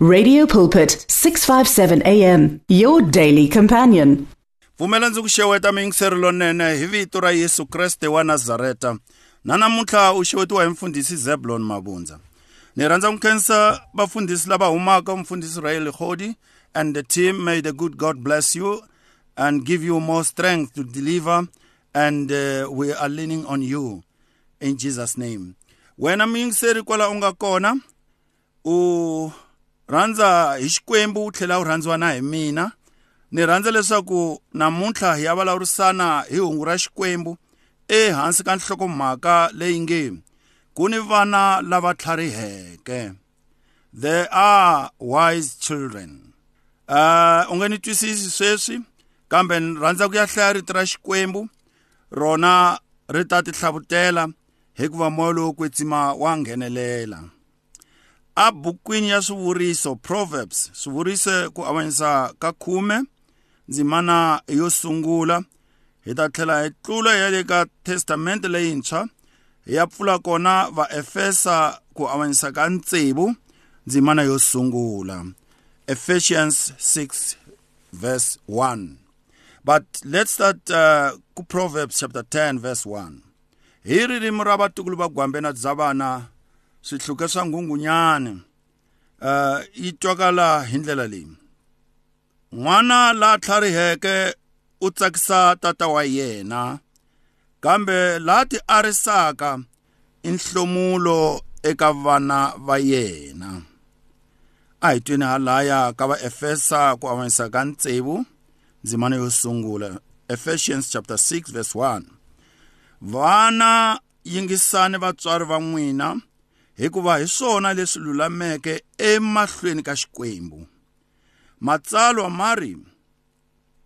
Radio Pulpit 657 AM your daily companion. pfumela ndzi ku xeweta miyingiseri lonene hi vito ra yesu kreste wa nazareta. Na namuntlha u xewetiwa hi mfundhisi zebulon mabundza. Ni rhandza ku khensa vafundhisi lava humaka mfundhisi rael khodi and the team may the good god bless you and give you more strength to deliver and uh, we are leaning on you in jesus name. Wena muyingiseri kwala u nga kona u rhandza hi xikwembu u tlhela u rhandziwa na hi mina. Ni rhandza leswaku namuntlha hi ya vulavurisana hi hungu ra xikwembu ehansi ka nhlokomhaka leyi nge ku ni vana lava tlhariheke. There are wise children. Uh, u nge ni twisisi sweswi kambe ni rhandza ku ya hlaya rito ra xikwembu. Rona ri ta ti hlavutela hikuva moya lowo kwetsima wa nghenelela. A bukwini ya swivuriso proverbs swivuriso ku avanyisa ka khume ndzimana yo sungula hi ta tlhela hi tlula ya le ka testamente leyintshwa hi ya pfula kona vaefesa ku avanyisa ka ntsevu ndzimana yo sungula. Ephesians 6 verse 1 but let's start uh, ku proverbs chapter 10 verse 1 hi ririmi ra vatukulu va gwambe na dzavana swihluke swa nghungunyani uh yi twakala hi ndlela leyi n'wana la tlhariheke u tsakisa tata wa yena kambe la ti arisaka i nhlomulo eka vana va yena. A hi tweni halaya ka vaefesa ku avanyisa ka ntsevu ndzimana yo sungula ephesians chapter 6 verse 1 vana yingisani vatswari va n'wina hikuva hi swona leswi lulameke emahlweni ka xikwembu. Matsalwa mari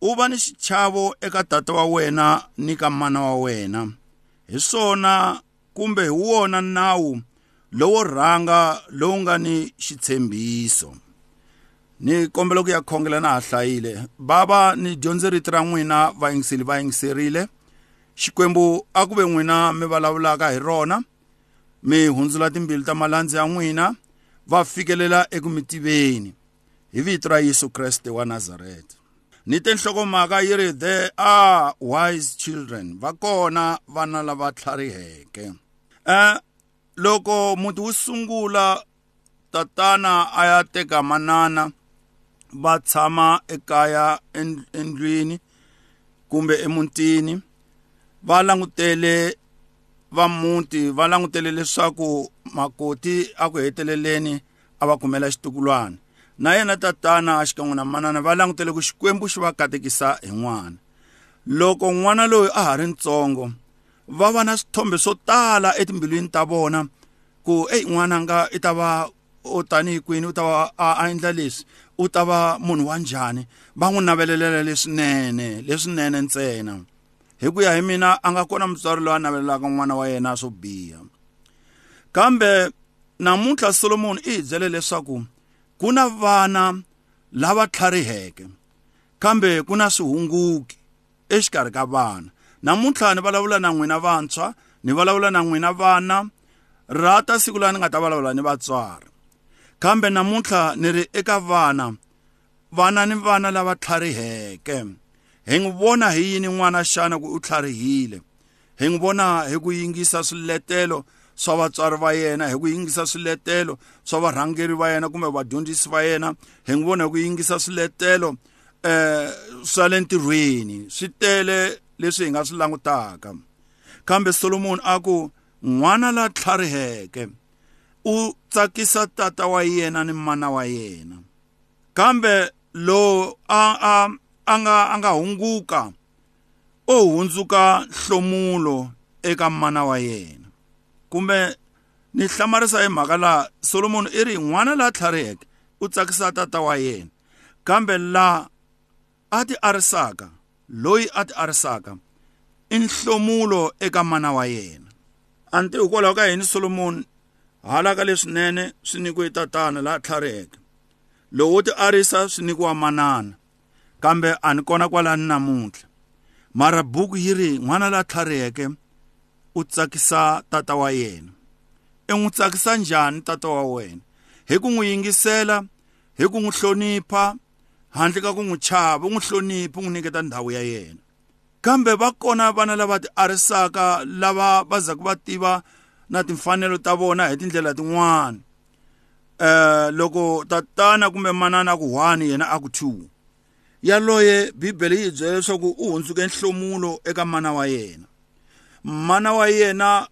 u va ni xichavo eka tata wa wena ni ka mana wa wena. Hi swona kumbe hi wona nawu lowo rhanga lowu nga ni xitshembiso. Ni kombela ku ya khongela na ha hlayile. Bava ni dyondze rito ra n'wina vayingiseli va yingiserile. Xikwembu a ku ve n'wina mi vulavulaka hi rona. Mi hundzula timbilu ta malandzi ya n'wina va fikelela eku mi tiveni hi vito ra yesu kreste wa nazareta ni te nhlokomhaka yi ri there are wise children. Va kona vana lava tlhariheke. Um loko muti wu sungula tatana a ya teka manana va tshama ekaya endlwini kumbe emutini va langutele va muti va langutele leswaku makoti a ku heteleleni a va kumela xitukulwana. Na yena tatana xikan'we na manana va langutele ku xikwembu xi va katekisa hi n'wana. Loko n'wana loyi a ha ri ntsongo va va na swithombe swo tala etimbilwini ta vona ku eyi n'wananga i ta va o tanihi kwini? U ta va a endla leswi? U ta va munhu wa njhani? Va n'wi navelelela leswinene leswinene ntsena. Hi ku ya hi mina a nga kona mutswari loyi a navelelaka n'wana wa yena swo biha. Kambe namuntlha solomoni i hi byele leswaku ku na vana lava tlhariheke kambe ku na swihunguki exikarhi ka vana. Namuntlha ni vulavula na n'wina vantshwa ni vulavula na n'wina vana ra ta siku laha ni nga ta vulavula ni vatswari. Kambe namuntlha ni ri eka vana vana ni vana lava tlhariheke. Hi n'wi vona hi yini n'wana xana ku u tlharihile hi n'wi vona hi ku yingisa swiletelo swa vatswari va yena hi ku yingisa swiletelo swa varhangeri va yena kumbe vadyondzisi va yena. Hi n'wi vona hi ku yingisa swiletelo eh swa le ntirhweni swi tele leswi hi nga swi langutaka. Kambe solomoni a ku n'wana la tlhariheke u tsakisa tata wa yena ni mana wa yena. Kambe lo a a a nga a nga hunguka o hundzuka nhlomulo eka mana wa yena. Kumbe ni hlamarisa hi mhaka laha solomoni i ri n'wana laha tlhariheke u tsakisa tata wa yena. Kambe laha a ti arisaka loyi a ti arisaka i nhlomulo eka mana wa yena. A ni tivi hikwalaho ka yini solomoni hala ka leswinene swi nyikiwe tatana laha tlhariheke. Lowu wo ti arisa swi nyikiwa manana. Kambe a ni kona kwalani namuntlha. Mara buku yi ri n'wana la tlhariheke u tsakisa tata wa yena. I n'wi tsakisa njhani tata wa wena? Hi ku n'wi yingisela hi ku n'wi hlonipha handle ka ku n'wi chava u n'wi hloniphi u n'wi nyiketa ndhawu ya yena. Kambe va kona vana lava ti arisaka lava va zaku va tiva na timfanelo ta vona hi tindlela tin'wana. Eh loko tatana kumbe manana ku 1 yena a ku 2 yaloye bibele yi byela leswaku u hundzuke nhlomulo eka mana wa yena. Mana wa yena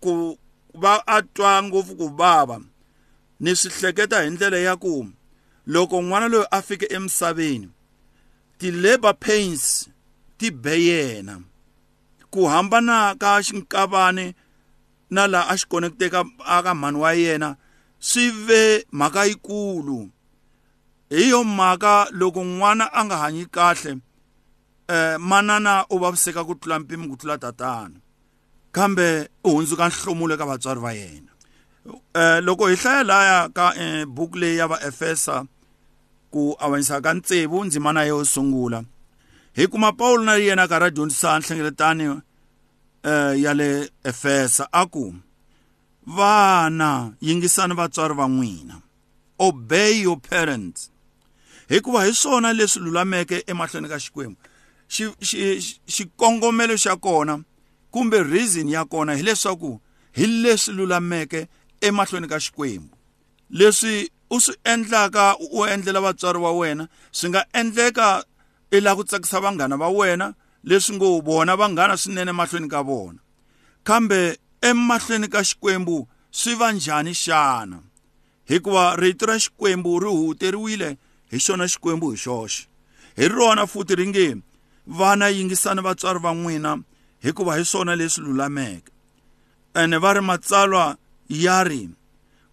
ku va a twa ngopfu ku bava ni swi hleketa hi ndlela ya ku loko n'wana loyi a fike emisaveni ti-labor pains ti be yena. Ku hambana ka xinkavani na laha a xi konekiteka aka mhani wa yena swi ve mhaka yikulu hi yo mhaka loko n'wana a nga hanyi kahle eh manana u vaviseka ku tlula mpimo ku tlula tatana. Kambe u hundzuka nhlomulo eka vatswari va yena. Eh loko hi hlaya laya ka eh, buku leyi ya vaefesa ku avanyisa ka ntsevu ndzimana yo sungula hi kuma Paul na yena ka ra dyondzisa nhlengeletani eh ya le Efesa. Aku vana yingisani vatswari va n'wina. Obey your parents. Hikuva hi swona leswi lulameke emahlweni ka xikwembu. Xikongomelo xa kona kumbe reason ya kona hileswaku hi leswi lulameke emahlweni ka xikwembu. Leswi u swi endlaka u endlela vatswari wa wena swi nga endleka i lava ku tsakisa vanghana va wena leswi ngo vona vanghana swinene mahlweni ka vona. Kambe emahlweni ka xikwembu swi va njhani xana? Hikuva rito ra xikwembu ri huteriwile hi xona xikwembu hi xoxe. Hi rona futhi ri nge vana yingisani vatswari va n'wina hikuva hi swona leswi lulameke. Ene va ri matsalwa ya ri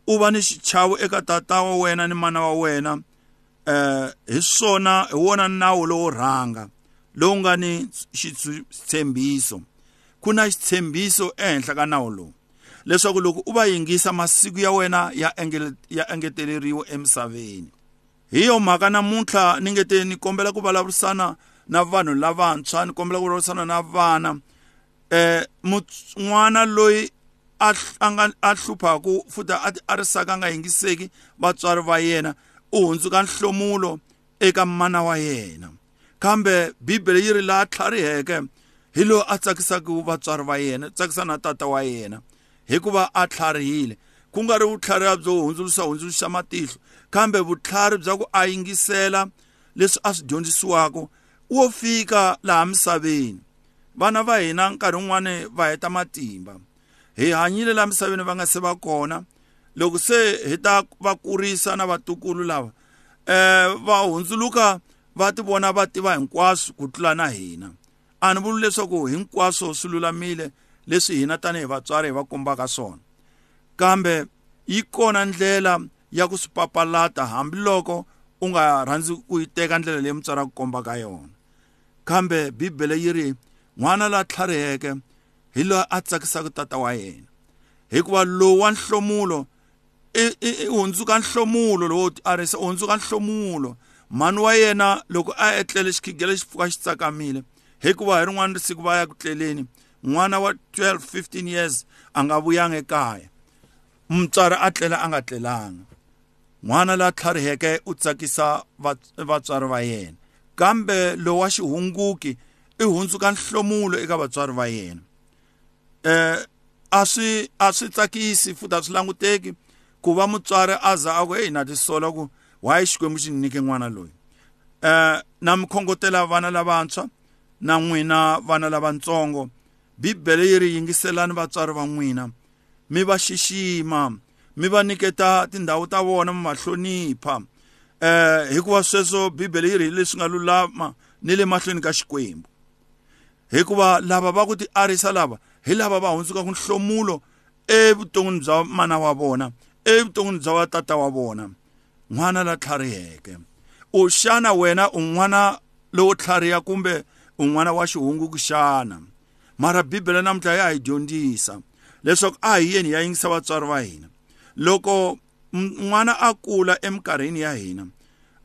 u va ni xichavo eka tata wa wena ni mana wa wena eh hi swona hi wona nawu lowo rhanga lowu nga ni xitshembiso. Ku na xitshembiso ehenhla ka nawu lowu leswaku loko u va yingisa masiku ya wena ya ya engeteleriwa emisaveni. Hi yo mhaka namuntlha ni nge te ni kombela ku vulavurisana na vanhu lavantshwa ni kombela ku vulavurisana na vana. Eh n'wana loyi a a hluphaku futhi a ti arisaka nga yingiseki vatswari va yena u hundzuka nhlomulo eka mana wa yena. Kambe bibele yi ri laha tlhariheke hi loyi a tsakisaka vatswari va yena tsakisa na tata wa yena hikuva a tlharihile. Ku nga ri vutlhari byo hundzuluxa hundzuluxa matihlo kambe vutlhari bya ku a yingisela leswi a swi dyondzisiwaka wo fika laha misaveni. Vana va hina nkarhi wun'wani va heta matimba. Hi hanyile laha misaveni va nga se va kona. Loko se hi ta va kurisa na vatukulu lava eh va hundzuluka va ti vona va tiva hinkwaswo ku tlula na hina. A ni vuli leswaku hinkwaswo swi lulamile leswi hina tanihi vatswari hi va kombaka swona. Kambe yi kona ndlela ya ku swi papalata hambiloko u nga rhandzi ku yi teka ndlela leyi mutswari a ku kombaka yona. Kambe bibele yi ri n'wana la tlhariheke hi loyi a tsakisaka tata wa yena. Hikuva lowu wa nhlomulo i hundzuka nhlomulo lowo arisa u hundzuka nhlomulo. Mhani wa yena loko a etlele xikhigelo xi pfuka xi tsakamile hikuva hi rin'wana risiku va ya ku tleleni n'wana wa 12 15 years a nga vuyanga ekaya. Mutswari a tlela a nga tlelanga n'wana la tlhariheke u tsakisa vatswari va yena. Kambe lowa xihunguki i hundzuka nhlomulo eka vatswari va yena. Eh a swi a swi tsakisi futhi a swi languteki ku va mutswari a za a ku hey na tisola ku why xikwembu xi nyike n'wana loyi? Eh na mikhongotela vana lavantshwa na n'wina vana lavatsongo bibele yi ri yingiselani vatswari va n'wina. Mi va xixima mi va niketa tindhawu ta vona mi va hlonipha. Eh hikuva sweswo bibele yi ri leswi nga lulama ni le mahlweni ka xikwembu. Hikuva lava va ku ti arisa lava hi lava va hundzuka ku nhlomulo evuton'wini bya mana wa vona evuton'wini bya tata wa vona. N'wana la tlhariheke. U xana wena un'wana lowo tlhariha kumbe un'wana wa xihunguku xana? Mara bibele namuntlha ya hi dyondzisa. Leswaku a hi yeni ya yingisa vatswari va hina. Loko n'wana a kula eminkarhini ya hina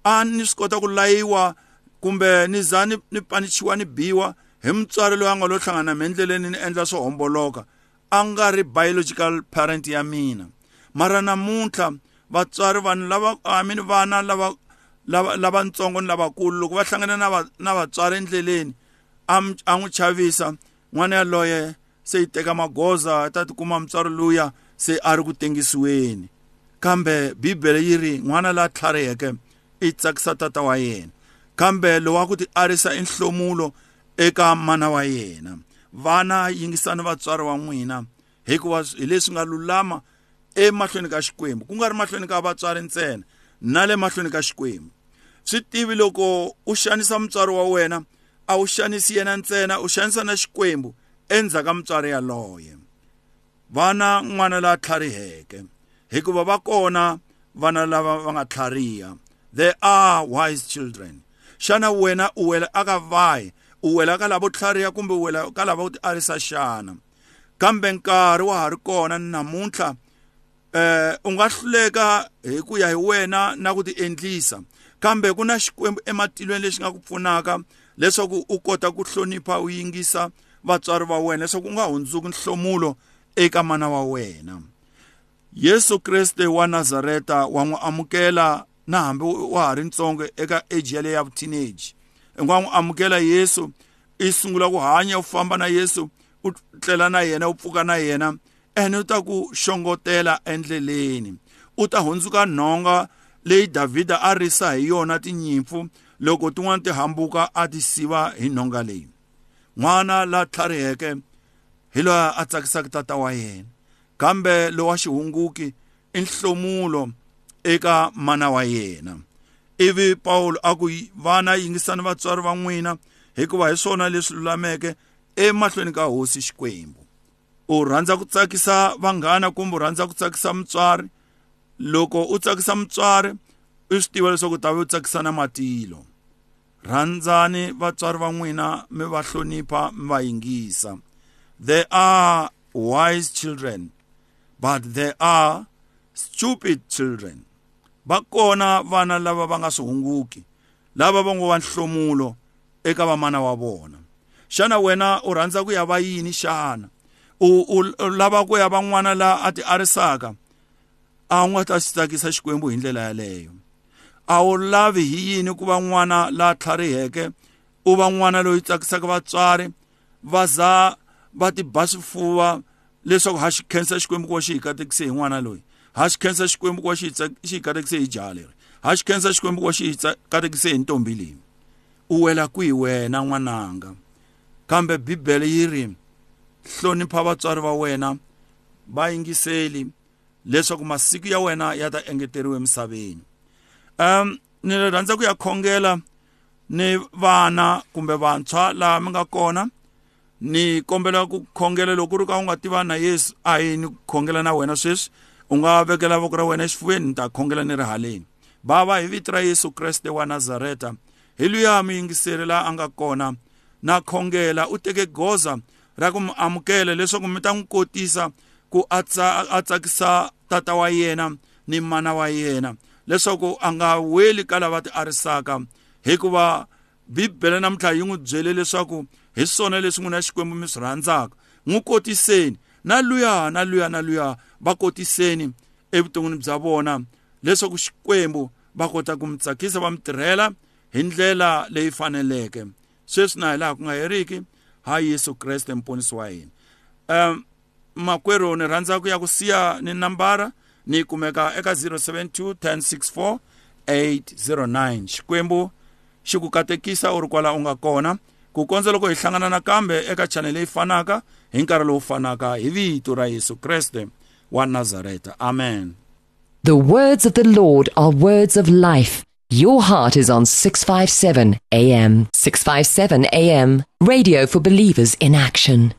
a ni swi kota ku layiwa kumbe ni za ni ni panichiwa ni biwa hi mutswari loyi a nga lo hlangana mi endleleni ni endla swo homboloka a nga ri biological parent ya mina. Mara namuntlha vatswari vanhu lava I mean vana lava lava lavatsongo ni lavakulu loko va hlangana na na vatswari endleleni a n'wi chavisa n'wana yaloye se yi teka magoza ta tikuma mutswari luya se a ri ku tengisiweni kambe bibele yi ri n'wana la tlhariheke i tsakisa tata wa yena. Kambe lowa ku ti arisa i nhlomulo eka mana wa yena. Vana yingisani vatswari wa n'wina hikuva hi leswi nga lulama emahlweni ka xikwembu. Ku nga ri mahlweni ka vatswari ntsena na le mahlweni ka xikwembu. Swi tivi loko u xanisa mutswari wa wena a wu xanisi yena ntsena u xanisa na xikwembu endzhaku ka mutswari yaloye. Vana n'wana la tlhariheke hikuva va kona vana lava va nga tlhariha. There are wise children. Xana wena u wela aka vahi u wela ka lavo tlhariha kumbe u wela ka lava ku ti arisa xana? Kambe nkarhi wa ha ri kona namuntlha eh u nga hluleka hi ku ya hi wena na ku ti endlisa. Kambe ku na xikwembu ematilweni lexi nga ku pfunaka leswaku u kota ku hlonipha u yingisa vatswari va wena leswaku u nga hundzuki nhlomulo eka mana wa wena. Yesu Kriste wa Nazareta wa n'wi amukela na hambi wa ha ri ntsongo eka age yale ya teenage. I nga n'wi amukela yesu i sungula ku hanya u famba na yesu u tlela na yena u pfuka na yena ene u ta ku xongotela endleleni. U ta hundzuka nhonga leyi davhida a risa hi yona tinyimpfu loko tin'wana ti hambuka a ti siva hi nhonga leyi. N'wana la tlhariheke hi loyi a tsakisaka tata wa yena. Kambe lowa xihunguki i nhlomulo eka mana wa yena. Ivi Paulo a ku vana yingisani vatswari va n'wina hikuva hi swona leswi lulameke emahlweni ka hosi xikwembu. U rhandza ku tsakisa vanghana kumbe u rhandza ku tsakisa mutswari? Loko u tsakisa mutswari u swi tiva leswaku u ta ve u tsakisa na matilo. Rhandzani vatswari va n'wina mi va hlonipha mi va yingisa. There are wise children but there are stupid children. Va kona vana lava va nga swihunguki lava va ngo va nhlomulo eka vamana wa vona. Xana wena u rhandza ku ya va yini xana? U, u, u lava ku ya van'wana la a ti arisaka? A wu nga ta xi tsakisa xikwembu hi ndlela yaleyo. A wu lavi hi yini ku va n'wana la tlhariheke u va n'wana loyi tsakisaka vatswari va za va ti ba swifuva leswaku ha xi khensa xikwembu ku va xi hi katekise hi n'wana loyi. Ha xi khensa xikwembu ku va xi xi hi katekise hi jaha leri ha xi khensa xikwembu ku va xi hi katekise hi ntombi leyi. U wela kwihi wena n'wananga? Kambe bibele yi ri hlonipha vatswari va wena va yingiseli leswaku masiku ya wena ya ta engeteriwa emisaveni. Um ni rhandza ku ya khongela ni vana kumbe vantshwa laha mi nga kona. Ni kombela ku khongela loko ri ka u nga tivani na yesu a hi ni khongela na wena sweswi u nga vekela voko ra wena exifuveni ni ta khongela ni ri haleni. Bava hi vito ra yesu kreste wa nazareta hi luya muyingiseri laha a nga kona na khongela u teke goza ra ku mi amukela leswaku mi ta n'wi kotisa ku a tsakisa tata wa yena ni mana wa yena. Leswaku a nga weli ka lava ti arisaka. Hikuva bibele namuntlha yi n'wi byele leswaku hi swona leswi n'wina xikwembu mi swi rhandzaka. N'wi kotiseni. Na luya na luya na luya va kotiseni evuton'wini bya vona leswaku xikwembu va kota ku mi tsakisa va mi tirhela hi ndlela leyi faneleke. Sweswi na hi laha ku nga heriki ha yesu kreste mponisi wa hina. Um makwerhu ni rhandza ku ya ku siya ni nambara. Ni kumeka eka 072 1064 809 xikwembu xi ku katekisa u ri kwala u nga kona ku kondza loko hi hlangana nakambe eka chanele leyi fanaka hi nkarhi lowu fanaka hi vito ra yesu kreste wa nazareta amen The words of the Lord are words of life. Your heart is on 657 AM. 657 AM. Radio for believers in action.